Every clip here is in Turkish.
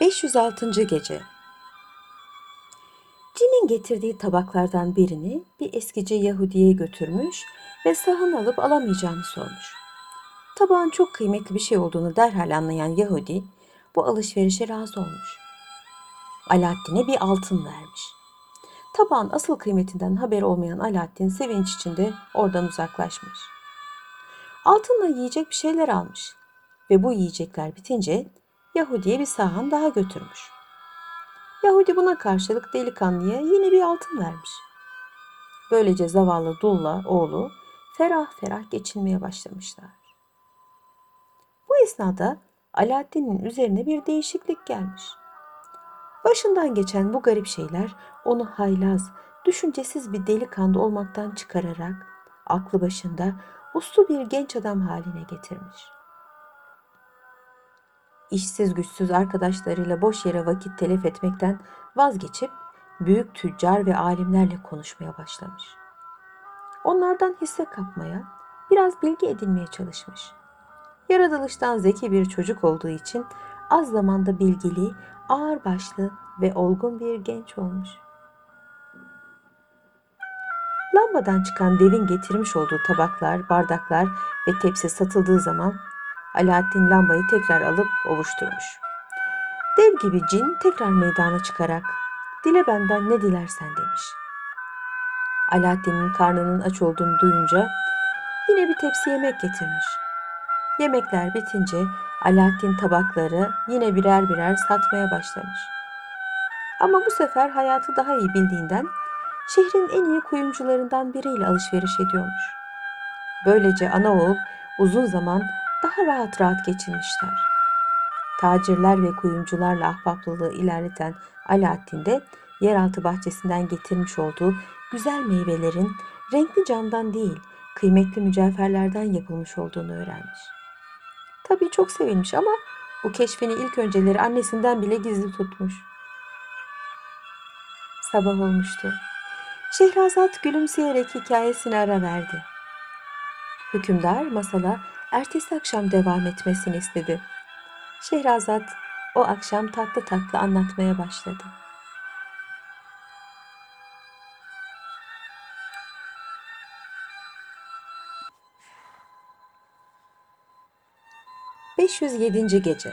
506. Gece Cin'in getirdiği tabaklardan birini bir eskici Yahudi'ye götürmüş ve sahın alıp alamayacağını sormuş. Tabağın çok kıymetli bir şey olduğunu derhal anlayan Yahudi bu alışverişe razı olmuş. Alaaddin'e bir altın vermiş. Tabağın asıl kıymetinden haberi olmayan Alaaddin sevinç içinde oradan uzaklaşmış. Altınla yiyecek bir şeyler almış ve bu yiyecekler bitince Yahudi'ye bir sahan daha götürmüş. Yahudi buna karşılık delikanlıya yine bir altın vermiş. Böylece zavallı Dulla oğlu ferah ferah geçinmeye başlamışlar. Bu esnada Alaaddin'in üzerine bir değişiklik gelmiş. Başından geçen bu garip şeyler onu haylaz, düşüncesiz bir delikanlı olmaktan çıkararak aklı başında uslu bir genç adam haline getirmiş. İşsiz güçsüz arkadaşlarıyla boş yere vakit telef etmekten vazgeçip büyük tüccar ve alimlerle konuşmaya başlamış. Onlardan hisse kapmaya, biraz bilgi edinmeye çalışmış. Yaratılıştan zeki bir çocuk olduğu için az zamanda bilgili, ağırbaşlı ve olgun bir genç olmuş. Lambadan çıkan devin getirmiş olduğu tabaklar, bardaklar ve tepsi satıldığı zaman Alaaddin lambayı tekrar alıp ovuşturmuş. Dev gibi cin tekrar meydana çıkarak dile benden ne dilersen demiş. Alaaddin'in karnının aç olduğunu duyunca yine bir tepsi yemek getirmiş. Yemekler bitince Alaaddin tabakları yine birer birer satmaya başlamış. Ama bu sefer hayatı daha iyi bildiğinden şehrin en iyi kuyumcularından biriyle alışveriş ediyormuş. Böylece ana oğul uzun zaman daha rahat rahat geçirmişler. Tacirler ve kuyumcularla ahbaplılığı ilerleten Alaaddin de yeraltı bahçesinden getirmiş olduğu güzel meyvelerin renkli camdan değil, kıymetli mücevherlerden yapılmış olduğunu öğrenmiş. Tabii çok sevinmiş ama bu keşfini ilk önceleri annesinden bile gizli tutmuş. Sabah olmuştu. Şehrazat gülümseyerek hikayesine ara verdi. Hükümdar masala ertesi akşam devam etmesini istedi. Şehrazat o akşam tatlı tatlı anlatmaya başladı. ...507. Gece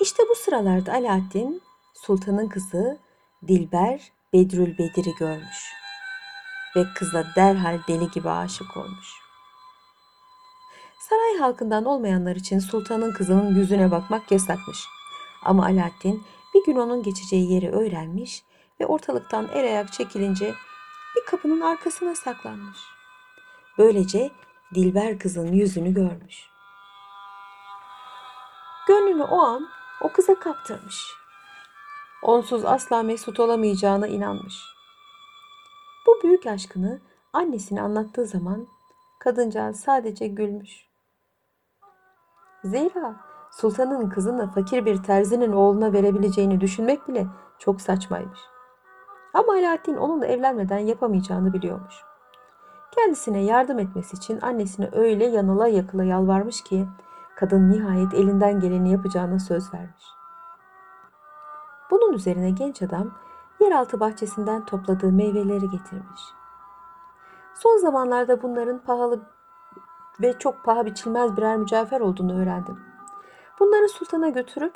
İşte bu sıralarda Alaaddin, sultanın kızı Dilber Bedrül Bedir'i görmüş ve kıza derhal deli gibi aşık olmuş. Saray halkından olmayanlar için sultanın kızının yüzüne bakmak yasakmış. Ama Alaaddin bir gün onun geçeceği yeri öğrenmiş ve ortalıktan el ayak çekilince bir kapının arkasına saklanmış. Böylece Dilber kızın yüzünü görmüş. Gönlünü o an o kıza kaptırmış. Onsuz asla mesut olamayacağına inanmış. Bu büyük aşkını annesine anlattığı zaman kadıncağız sadece gülmüş. Zira sultanın kızını fakir bir terzinin oğluna verebileceğini düşünmek bile çok saçmaymış. Ama Alaaddin onunla evlenmeden yapamayacağını biliyormuş. Kendisine yardım etmesi için annesine öyle yanıla yakıla yalvarmış ki kadın nihayet elinden geleni yapacağına söz vermiş. Bunun üzerine genç adam yeraltı bahçesinden topladığı meyveleri getirmiş. Son zamanlarda bunların pahalı ve çok paha biçilmez birer mücevher olduğunu öğrendim. Bunları sultana götürüp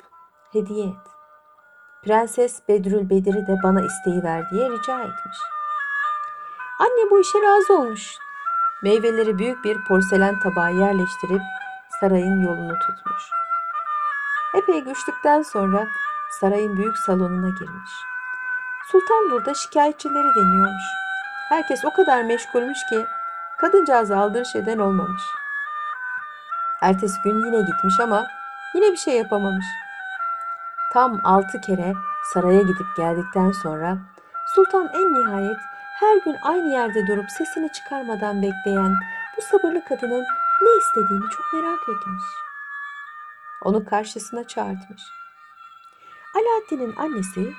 hediye et. Prenses Bedrül Bedir'i de bana isteği ver diye rica etmiş. Anne bu işe razı olmuş. Meyveleri büyük bir porselen tabağa yerleştirip sarayın yolunu tutmuş. Epey güçlükten sonra sarayın büyük salonuna girmiş. Sultan burada şikayetçileri deniyormuş. Herkes o kadar meşgulmüş ki kadıncağızı aldırış eden olmamış. Ertesi gün yine gitmiş ama yine bir şey yapamamış. Tam altı kere saraya gidip geldikten sonra sultan en nihayet her gün aynı yerde durup sesini çıkarmadan bekleyen bu sabırlı kadının ne istediğini çok merak etmiş. Onu karşısına çağırtmış. Alaaddin'in annesi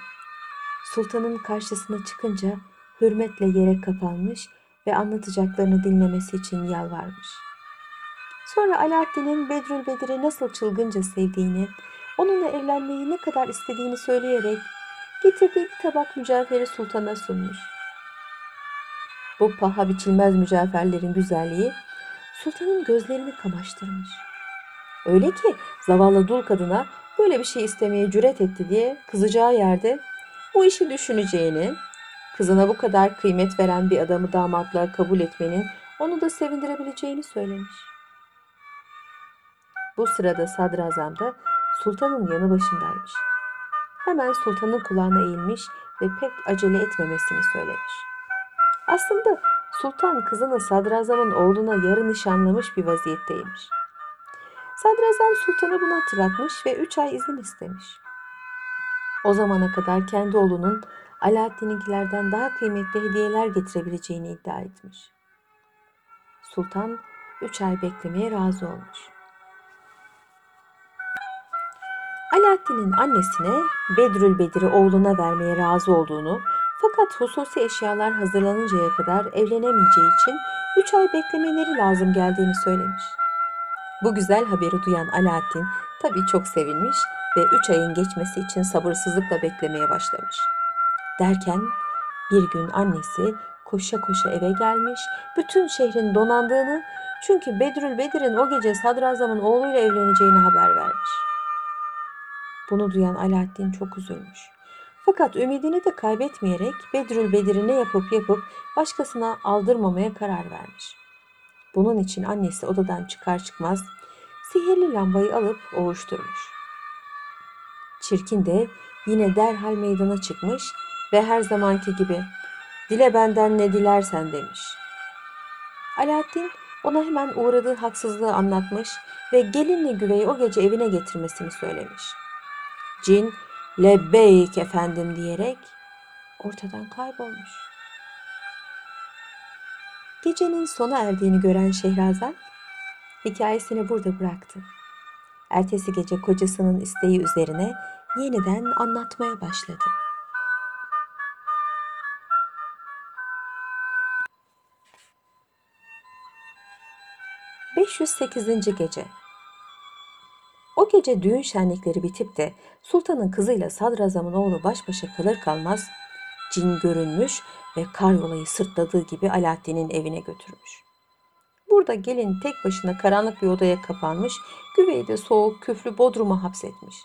sultanın karşısına çıkınca hürmetle yere kapanmış ve anlatacaklarını dinlemesi için yalvarmış. Sonra Alaaddin'in Bedrül Bedir'i nasıl çılgınca sevdiğini, onunla evlenmeyi ne kadar istediğini söyleyerek getirdiği bir tabak mücevheri sultana sunmuş. Bu paha biçilmez mücevherlerin güzelliği sultanın gözlerini kamaştırmış. Öyle ki zavallı dul kadına böyle bir şey istemeye cüret etti diye kızacağı yerde bu işi düşüneceğini, kızına bu kadar kıymet veren bir adamı damatlığa kabul etmenin onu da sevindirebileceğini söylemiş. Bu sırada sadrazam da sultanın yanı başındaymış. Hemen sultanın kulağına eğilmiş ve pek acele etmemesini söylemiş. Aslında sultan kızını sadrazamın oğluna yarı nişanlamış bir vaziyetteymiş. Sadrazam sultana bunu hatırlatmış ve üç ay izin istemiş. O zamana kadar kendi oğlunun Alaaddin'inkilerden daha kıymetli hediyeler getirebileceğini iddia etmiş. Sultan üç ay beklemeye razı olmuş. Alaaddin'in annesine Bedrül Bedir'i oğluna vermeye razı olduğunu fakat hususi eşyalar hazırlanıncaya kadar evlenemeyeceği için üç ay beklemeleri lazım geldiğini söylemiş. Bu güzel haberi duyan Alaaddin tabii çok sevinmiş ve üç ayın geçmesi için sabırsızlıkla beklemeye başlamış. Derken bir gün annesi koşa koşa eve gelmiş, bütün şehrin donandığını çünkü Bedrül Bedir'in o gece sadrazamın oğluyla evleneceğini haber vermiş. Bunu duyan Alaaddin çok üzülmüş. Fakat ümidini de kaybetmeyerek Bedrül Bedir'i ne yapıp yapıp başkasına aldırmamaya karar vermiş. Bunun için annesi odadan çıkar çıkmaz sihirli lambayı alıp ovuşturmuş. Çirkin de yine derhal meydana çıkmış ve her zamanki gibi dile benden ne dilersen demiş. Alaaddin ona hemen uğradığı haksızlığı anlatmış ve gelinle güveyi o gece evine getirmesini söylemiş. Cin lebbeyk efendim diyerek ortadan kaybolmuş. Gecenin sona erdiğini gören Şehrazat hikayesini burada bıraktı. Ertesi gece kocasının isteği üzerine yeniden anlatmaya başladı. ...508. Gece O gece düğün şenlikleri bitip de... ...sultanın kızıyla sadrazamın oğlu baş başa kalır kalmaz... ...cin görünmüş ve karyolayı sırtladığı gibi Alaaddin'in evine götürmüş. Burada gelin tek başına karanlık bir odaya kapanmış, güveyi de soğuk küflü bodruma hapsetmiş.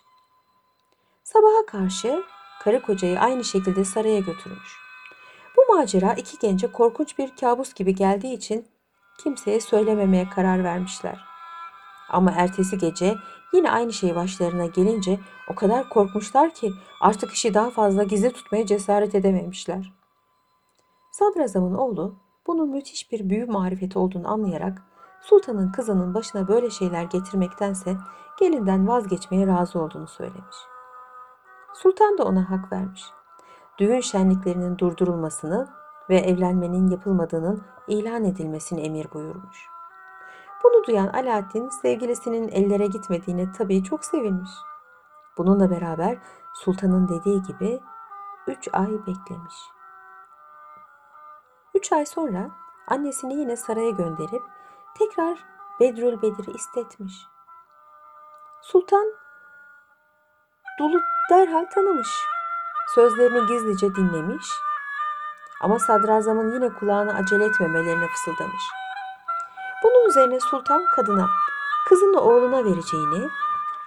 Sabaha karşı karı kocayı aynı şekilde saraya götürmüş. Bu macera iki gence korkunç bir kabus gibi geldiği için kimseye söylememeye karar vermişler. Ama ertesi gece yine aynı şey başlarına gelince o kadar korkmuşlar ki artık işi daha fazla gizli tutmaya cesaret edememişler. Sadrazamın oğlu bunun müthiş bir büyü marifeti olduğunu anlayarak sultanın kızının başına böyle şeyler getirmektense gelinden vazgeçmeye razı olduğunu söylemiş. Sultan da ona hak vermiş. Düğün şenliklerinin durdurulmasını ve evlenmenin yapılmadığının ilan edilmesini emir buyurmuş. Bunu duyan Alaaddin sevgilisinin ellere gitmediğine tabii çok sevinmiş. Bununla beraber sultanın dediği gibi üç ay beklemiş. Üç ay sonra annesini yine saraya gönderip tekrar Bedrül Bedir'i istetmiş. Sultan Dulu derhal tanımış. Sözlerini gizlice dinlemiş ama sadrazamın yine kulağına acele etmemelerini fısıldamış. Bunun üzerine sultan kadına kızını oğluna vereceğini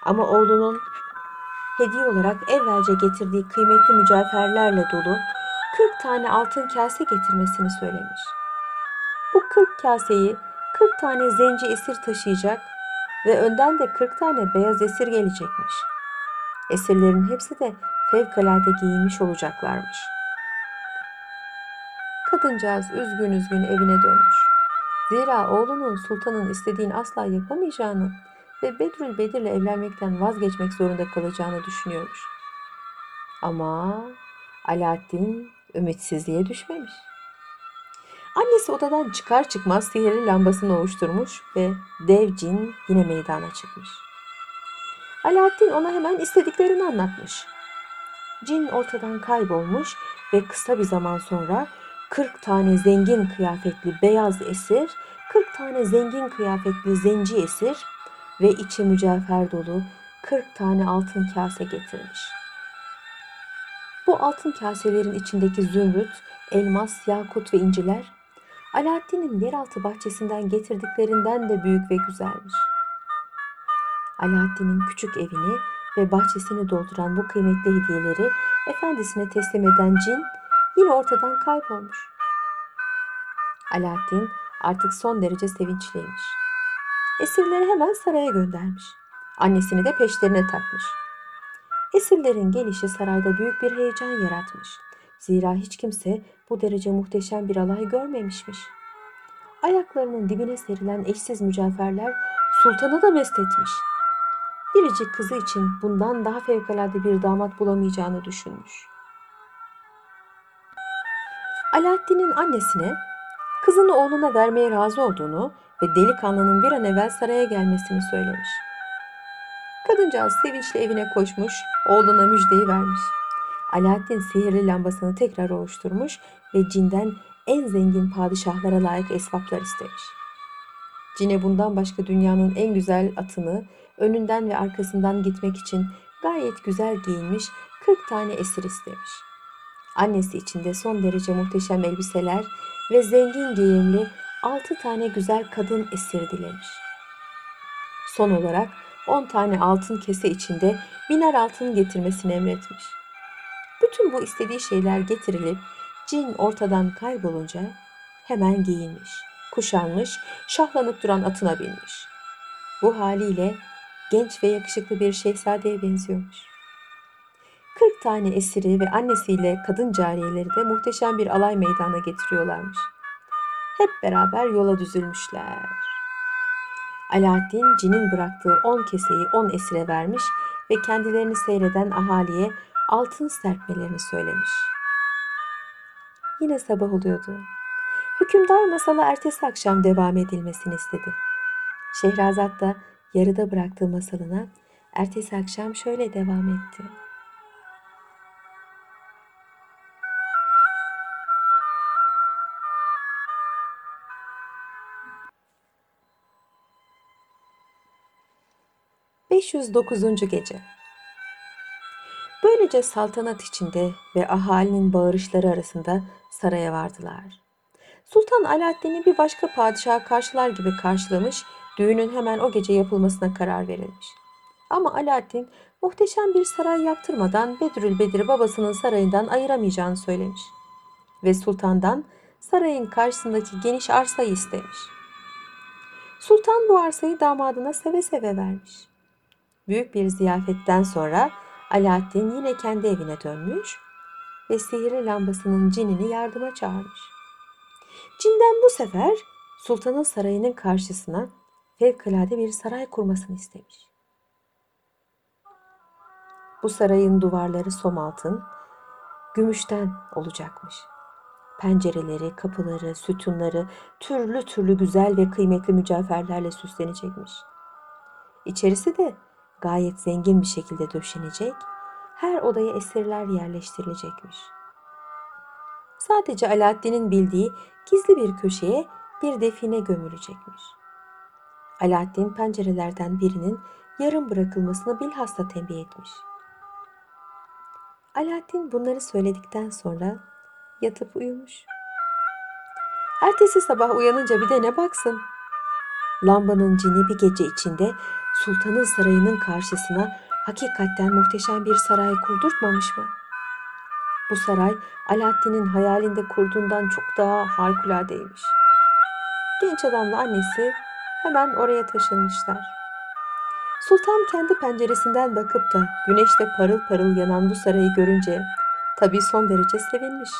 ama oğlunun hediye olarak evvelce getirdiği kıymetli mücevherlerle dolu 40 tane altın kase getirmesini söylemiş. Bu 40 kaseyi 40 tane zenci esir taşıyacak ve önden de 40 tane beyaz esir gelecekmiş. Esirlerin hepsi de fevkalade giyinmiş olacaklarmış. Kadıncağız üzgün üzgün evine dönmüş. Zira oğlunun sultanın istediğini asla yapamayacağını ve Bedrül Bedir'le evlenmekten vazgeçmek zorunda kalacağını düşünüyormuş. Ama Alaaddin ümitsizliğe düşmemiş. Annesi odadan çıkar çıkmaz sihirli lambasını oluşturmuş ve dev cin yine meydana çıkmış. Alaaddin ona hemen istediklerini anlatmış. Cin ortadan kaybolmuş ve kısa bir zaman sonra 40 tane zengin kıyafetli beyaz esir, 40 tane zengin kıyafetli zenci esir ve içi mücevher dolu 40 tane altın kase getirmiş. Bu altın kaselerin içindeki zümrüt, elmas, yakut ve inciler Alaaddin'in yeraltı bahçesinden getirdiklerinden de büyük ve güzelmiş. Alaaddin'in küçük evini ve bahçesini dolduran bu kıymetli hediyeleri efendisine teslim eden cin yine ortadan kaybolmuş. Alaaddin artık son derece sevinçliymiş. Esirleri hemen saraya göndermiş. Annesini de peşlerine takmış. Esirlerin gelişi sarayda büyük bir heyecan yaratmış. Zira hiç kimse bu derece muhteşem bir alay görmemişmiş. Ayaklarının dibine serilen eşsiz mücevherler sultanı da mest etmiş. Biricik kızı için bundan daha fevkalade bir damat bulamayacağını düşünmüş. Alaaddin'in annesine kızını oğluna vermeye razı olduğunu ve delikanlının bir an evvel saraya gelmesini söylemiş. Kadıncağız sevinçle evine koşmuş, oğluna müjdeyi vermiş. Alaaddin sihirli lambasını tekrar oluşturmuş ve cinden en zengin padişahlara layık esvaplar istemiş. Cine bundan başka dünyanın en güzel atını önünden ve arkasından gitmek için gayet güzel giyinmiş 40 tane esir istemiş. Annesi için de son derece muhteşem elbiseler ve zengin giyimli 6 tane güzel kadın esir dilemiş. Son olarak 10 tane altın kese içinde biner altın getirmesini emretmiş. Bütün bu istediği şeyler getirilip cin ortadan kaybolunca hemen giyinmiş, kuşanmış, şahlanıp duran atına binmiş. Bu haliyle genç ve yakışıklı bir şehzadeye benziyormuş. 40 tane esiri ve annesiyle kadın cariyeleri de muhteşem bir alay meydana getiriyorlarmış. Hep beraber yola düzülmüşler. Alaaddin cinin bıraktığı 10 keseyi 10 esire vermiş ve kendilerini seyreden ahaliye altın serpmelerini söylemiş. Yine sabah oluyordu. Hükümdar masala ertesi akşam devam edilmesini istedi. Şehrazat da yarıda bıraktığı masalına ertesi akşam şöyle devam etti. ...509. Gece Böylece saltanat içinde ve ahalinin bağırışları arasında saraya vardılar. Sultan Alaaddin'i bir başka padişaha karşılar gibi karşılamış, düğünün hemen o gece yapılmasına karar verilmiş. Ama Alaaddin muhteşem bir saray yaptırmadan Bedrül Bedir'i babasının sarayından ayıramayacağını söylemiş. Ve sultandan sarayın karşısındaki geniş arsayı istemiş. Sultan bu arsayı damadına seve seve vermiş. Büyük bir ziyafetten sonra Alaaddin yine kendi evine dönmüş ve sihirli lambasının cinini yardıma çağırmış. Cinden bu sefer sultanın sarayının karşısına fevkalade bir saray kurmasını istemiş. Bu sarayın duvarları som altın, gümüşten olacakmış. Pencereleri, kapıları, sütunları türlü türlü güzel ve kıymetli mücevherlerle süslenecekmiş. İçerisi de gayet zengin bir şekilde döşenecek, her odaya esirler yerleştirilecekmiş. Sadece Alaaddin'in bildiği gizli bir köşeye bir define gömülecekmiş. Alaaddin pencerelerden birinin yarım bırakılmasını bilhassa tembih etmiş. Alaaddin bunları söyledikten sonra yatıp uyumuş. Ertesi sabah uyanınca bir de ne baksın. Lambanın cini bir gece içinde sultanın sarayının karşısına hakikatten muhteşem bir saray kurdurtmamış mı? Bu saray Alaaddin'in hayalinde kurduğundan çok daha harikuladeymiş. Genç adamla annesi hemen oraya taşınmışlar. Sultan kendi penceresinden bakıp da güneşte parıl parıl yanan bu sarayı görünce tabii son derece sevinmiş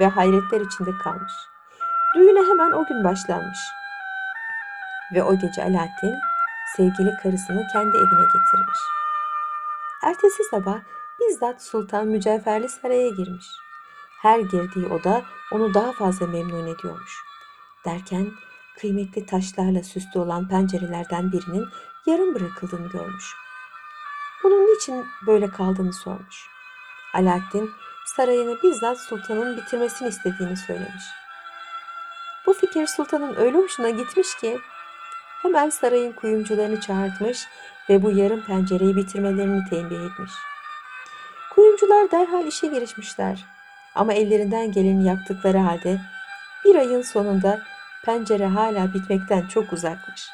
ve hayretler içinde kalmış. Düğüne hemen o gün başlanmış. Ve o gece Alaaddin sevgili karısını kendi evine getirmiş. Ertesi sabah bizzat Sultan Mücevherli Saray'a girmiş. Her girdiği oda onu daha fazla memnun ediyormuş. Derken kıymetli taşlarla süslü olan pencerelerden birinin yarım bırakıldığını görmüş. Bunun niçin böyle kaldığını sormuş. Alaaddin sarayını bizzat sultanın bitirmesini istediğini söylemiş. Bu fikir sultanın öyle hoşuna gitmiş ki hemen sarayın kuyumcularını çağırtmış ve bu yarım pencereyi bitirmelerini tembih etmiş. Kuyumcular derhal işe girişmişler. Ama ellerinden geleni yaptıkları halde bir ayın sonunda pencere hala bitmekten çok uzakmış.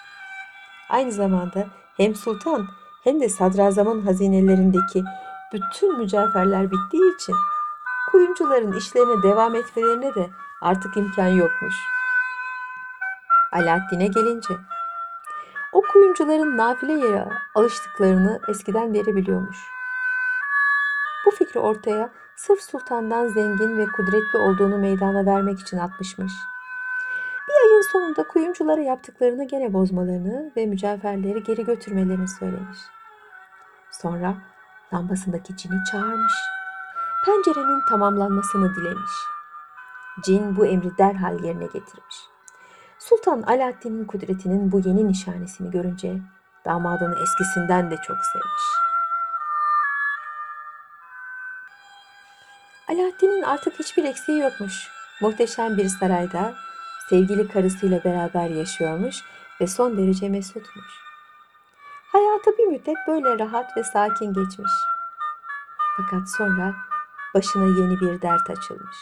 Aynı zamanda hem sultan hem de sadrazamın hazinelerindeki bütün mücevherler bittiği için kuyumcuların işlerine devam etmelerine de artık imkan yokmuş. Alaaddin'e gelince o kuyumcuların nafile yere alıştıklarını eskiden beri biliyormuş. Bu fikri ortaya sırf sultandan zengin ve kudretli olduğunu meydana vermek için atmışmış. Bir ayın sonunda kuyumculara yaptıklarını gene bozmalarını ve mücevherleri geri götürmelerini söylemiş. Sonra lambasındaki cini çağırmış. Pencerenin tamamlanmasını dilemiş. Cin bu emri derhal yerine getirmiş. Sultan Alaaddin'in kudretinin bu yeni nişanesini görünce damadını eskisinden de çok sevmiş. Alaaddin'in artık hiçbir eksiği yokmuş. Muhteşem bir sarayda sevgili karısıyla beraber yaşıyormuş ve son derece mesutmuş. Hayatı bir müddet böyle rahat ve sakin geçmiş. Fakat sonra başına yeni bir dert açılmış.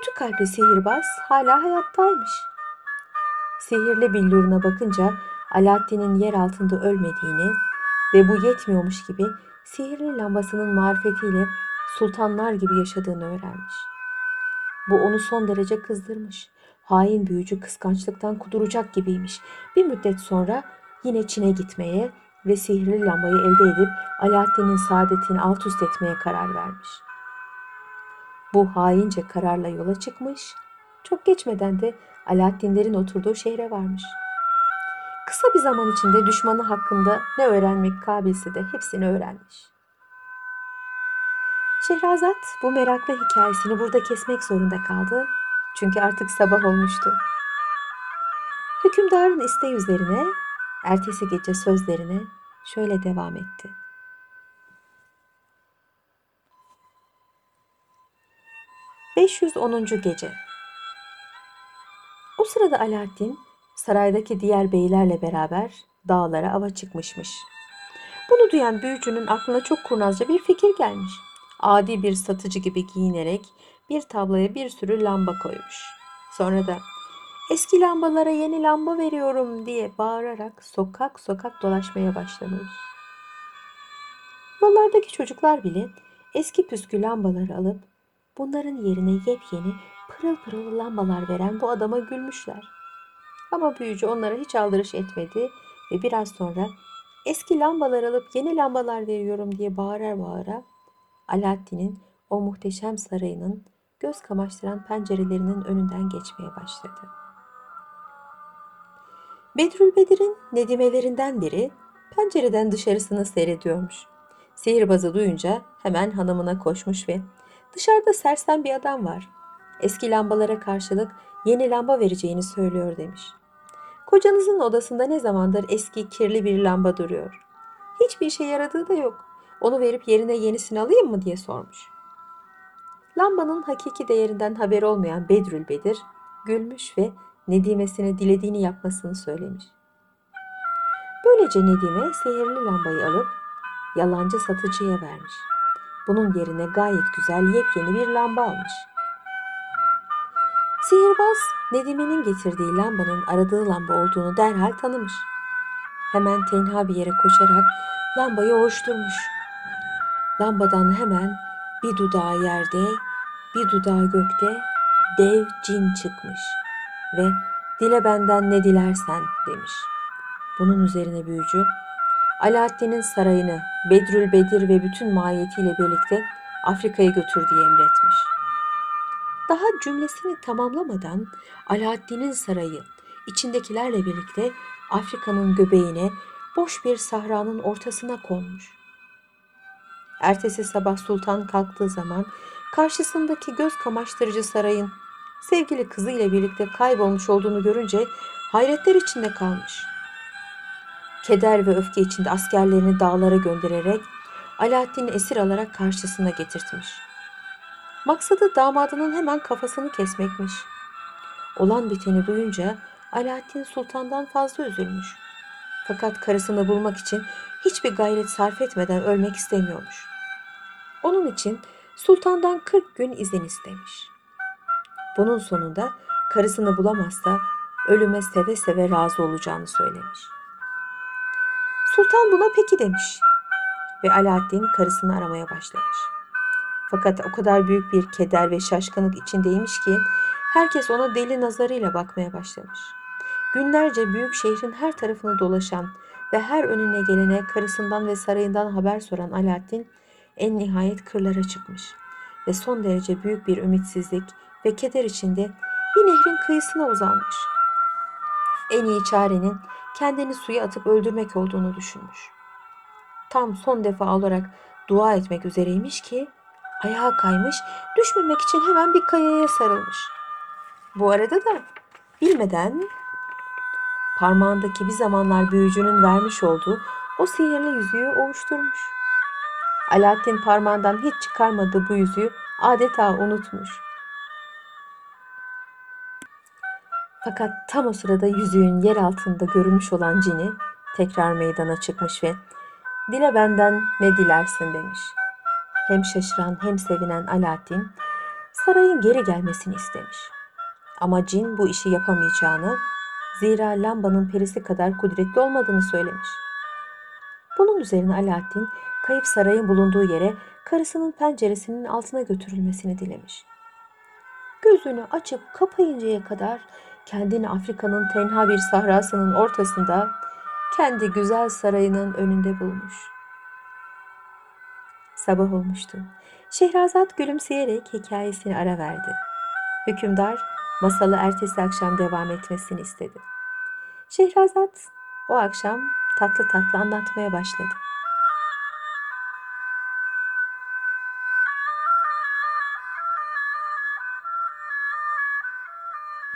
Kötü kalpli sihirbaz hala hayattaymış. Sihirli billuruna bakınca Alaaddin'in yer altında ölmediğini ve bu yetmiyormuş gibi sihirli lambasının marifetiyle sultanlar gibi yaşadığını öğrenmiş. Bu onu son derece kızdırmış. Hain büyücü kıskançlıktan kuduracak gibiymiş. Bir müddet sonra yine Çin'e gitmeye ve sihirli lambayı elde edip Alaaddin'in saadetini alt üst etmeye karar vermiş. Bu haince kararla yola çıkmış. Çok geçmeden de Alaaddinlerin oturduğu şehre varmış. Kısa bir zaman içinde düşmanı hakkında ne öğrenmek kabilse de hepsini öğrenmiş. Şehrazat bu meraklı hikayesini burada kesmek zorunda kaldı. Çünkü artık sabah olmuştu. Hükümdarın isteği üzerine ertesi gece sözlerine şöyle devam etti. ...510. Gece O sırada Alaaddin saraydaki diğer beylerle beraber dağlara ava çıkmışmış. Bunu duyan büyücünün aklına çok kurnazca bir fikir gelmiş. Adi bir satıcı gibi giyinerek bir tabloya bir sürü lamba koymuş. Sonra da eski lambalara yeni lamba veriyorum diye bağırarak sokak sokak dolaşmaya başlamış. Yollardaki çocuklar bile eski püskü lambaları alıp bunların yerine yepyeni pırıl pırıl lambalar veren bu adama gülmüşler. Ama büyücü onlara hiç aldırış etmedi ve biraz sonra eski lambalar alıp yeni lambalar veriyorum diye bağırar bağıra Alaaddin'in o muhteşem sarayının göz kamaştıran pencerelerinin önünden geçmeye başladı. Bedrülbedir'in nedimelerinden biri pencereden dışarısını seyrediyormuş. Sihirbazı duyunca hemen hanımına koşmuş ve dışarıda sersem bir adam var. Eski lambalara karşılık yeni lamba vereceğini söylüyor demiş. Kocanızın odasında ne zamandır eski kirli bir lamba duruyor. Hiçbir işe yaradığı da yok. Onu verip yerine yenisini alayım mı diye sormuş. Lambanın hakiki değerinden haber olmayan Bedrül Bedir gülmüş ve Nedimesine dilediğini yapmasını söylemiş. Böylece Nedime sihirli lambayı alıp yalancı satıcıya vermiş. Bunun yerine gayet güzel yepyeni bir lamba almış. Sihirbaz Nedime'nin getirdiği lambanın aradığı lamba olduğunu derhal tanımış. Hemen tenha bir yere koşarak lambayı oluşturmuş. Lambadan hemen bir dudağı yerde, bir dudağı gökte dev cin çıkmış ve dile benden ne dilersen demiş. Bunun üzerine büyücü Alaaddin'in sarayını Bedrül Bedir ve bütün mahiyetiyle birlikte Afrika'ya götür diye emretmiş. Daha cümlesini tamamlamadan Alaaddin'in sarayı içindekilerle birlikte Afrika'nın göbeğine boş bir sahranın ortasına konmuş. Ertesi sabah sultan kalktığı zaman karşısındaki göz kamaştırıcı sarayın sevgili kızı ile birlikte kaybolmuş olduğunu görünce hayretler içinde kalmış. Keder ve öfke içinde askerlerini dağlara göndererek Alaaddin'i esir alarak karşısına getirtmiş. Maksadı damadının hemen kafasını kesmekmiş. Olan biteni duyunca Alaaddin Sultan'dan fazla üzülmüş. Fakat karısını bulmak için hiçbir gayret sarf etmeden ölmek istemiyormuş. Onun için sultandan 40 gün izin istemiş. Bunun sonunda karısını bulamazsa ölüme seve seve razı olacağını söylemiş. Sultan buna peki demiş ve Alaaddin karısını aramaya başlamış. Fakat o kadar büyük bir keder ve şaşkınlık içindeymiş ki herkes ona deli nazarıyla bakmaya başlamış. Günlerce büyük şehrin her tarafını dolaşan ve her önüne gelene karısından ve sarayından haber soran Alaaddin en nihayet kırlara çıkmış ve son derece büyük bir ümitsizlik ve keder içinde bir nehrin kıyısına uzanmış. En iyi çarenin kendini suya atıp öldürmek olduğunu düşünmüş. Tam son defa olarak dua etmek üzereymiş ki ayağa kaymış, düşmemek için hemen bir kayaya sarılmış. Bu arada da bilmeden parmağındaki bir zamanlar büyücünün vermiş olduğu o sihirli yüzüğü ovuşturmuş. Alaaddin parmağından hiç çıkarmadığı bu yüzüğü adeta unutmuş. Fakat tam o sırada yüzüğün yer altında görülmüş olan cini tekrar meydana çıkmış ve dile benden ne dilersin demiş. Hem şaşıran hem sevinen Alaaddin sarayın geri gelmesini istemiş. Ama cin bu işi yapamayacağını, zira lambanın perisi kadar kudretli olmadığını söylemiş. Bunun üzerine Alaaddin kayıp sarayın bulunduğu yere karısının penceresinin altına götürülmesini dilemiş. Gözünü açıp kapayıncaya kadar kendini Afrika'nın tenha bir sahrasının ortasında kendi güzel sarayının önünde bulmuş. Sabah olmuştu. Şehrazat gülümseyerek hikayesini ara verdi. Hükümdar masalı ertesi akşam devam etmesini istedi. Şehrazat o akşam tatlı tatlı anlatmaya başladı.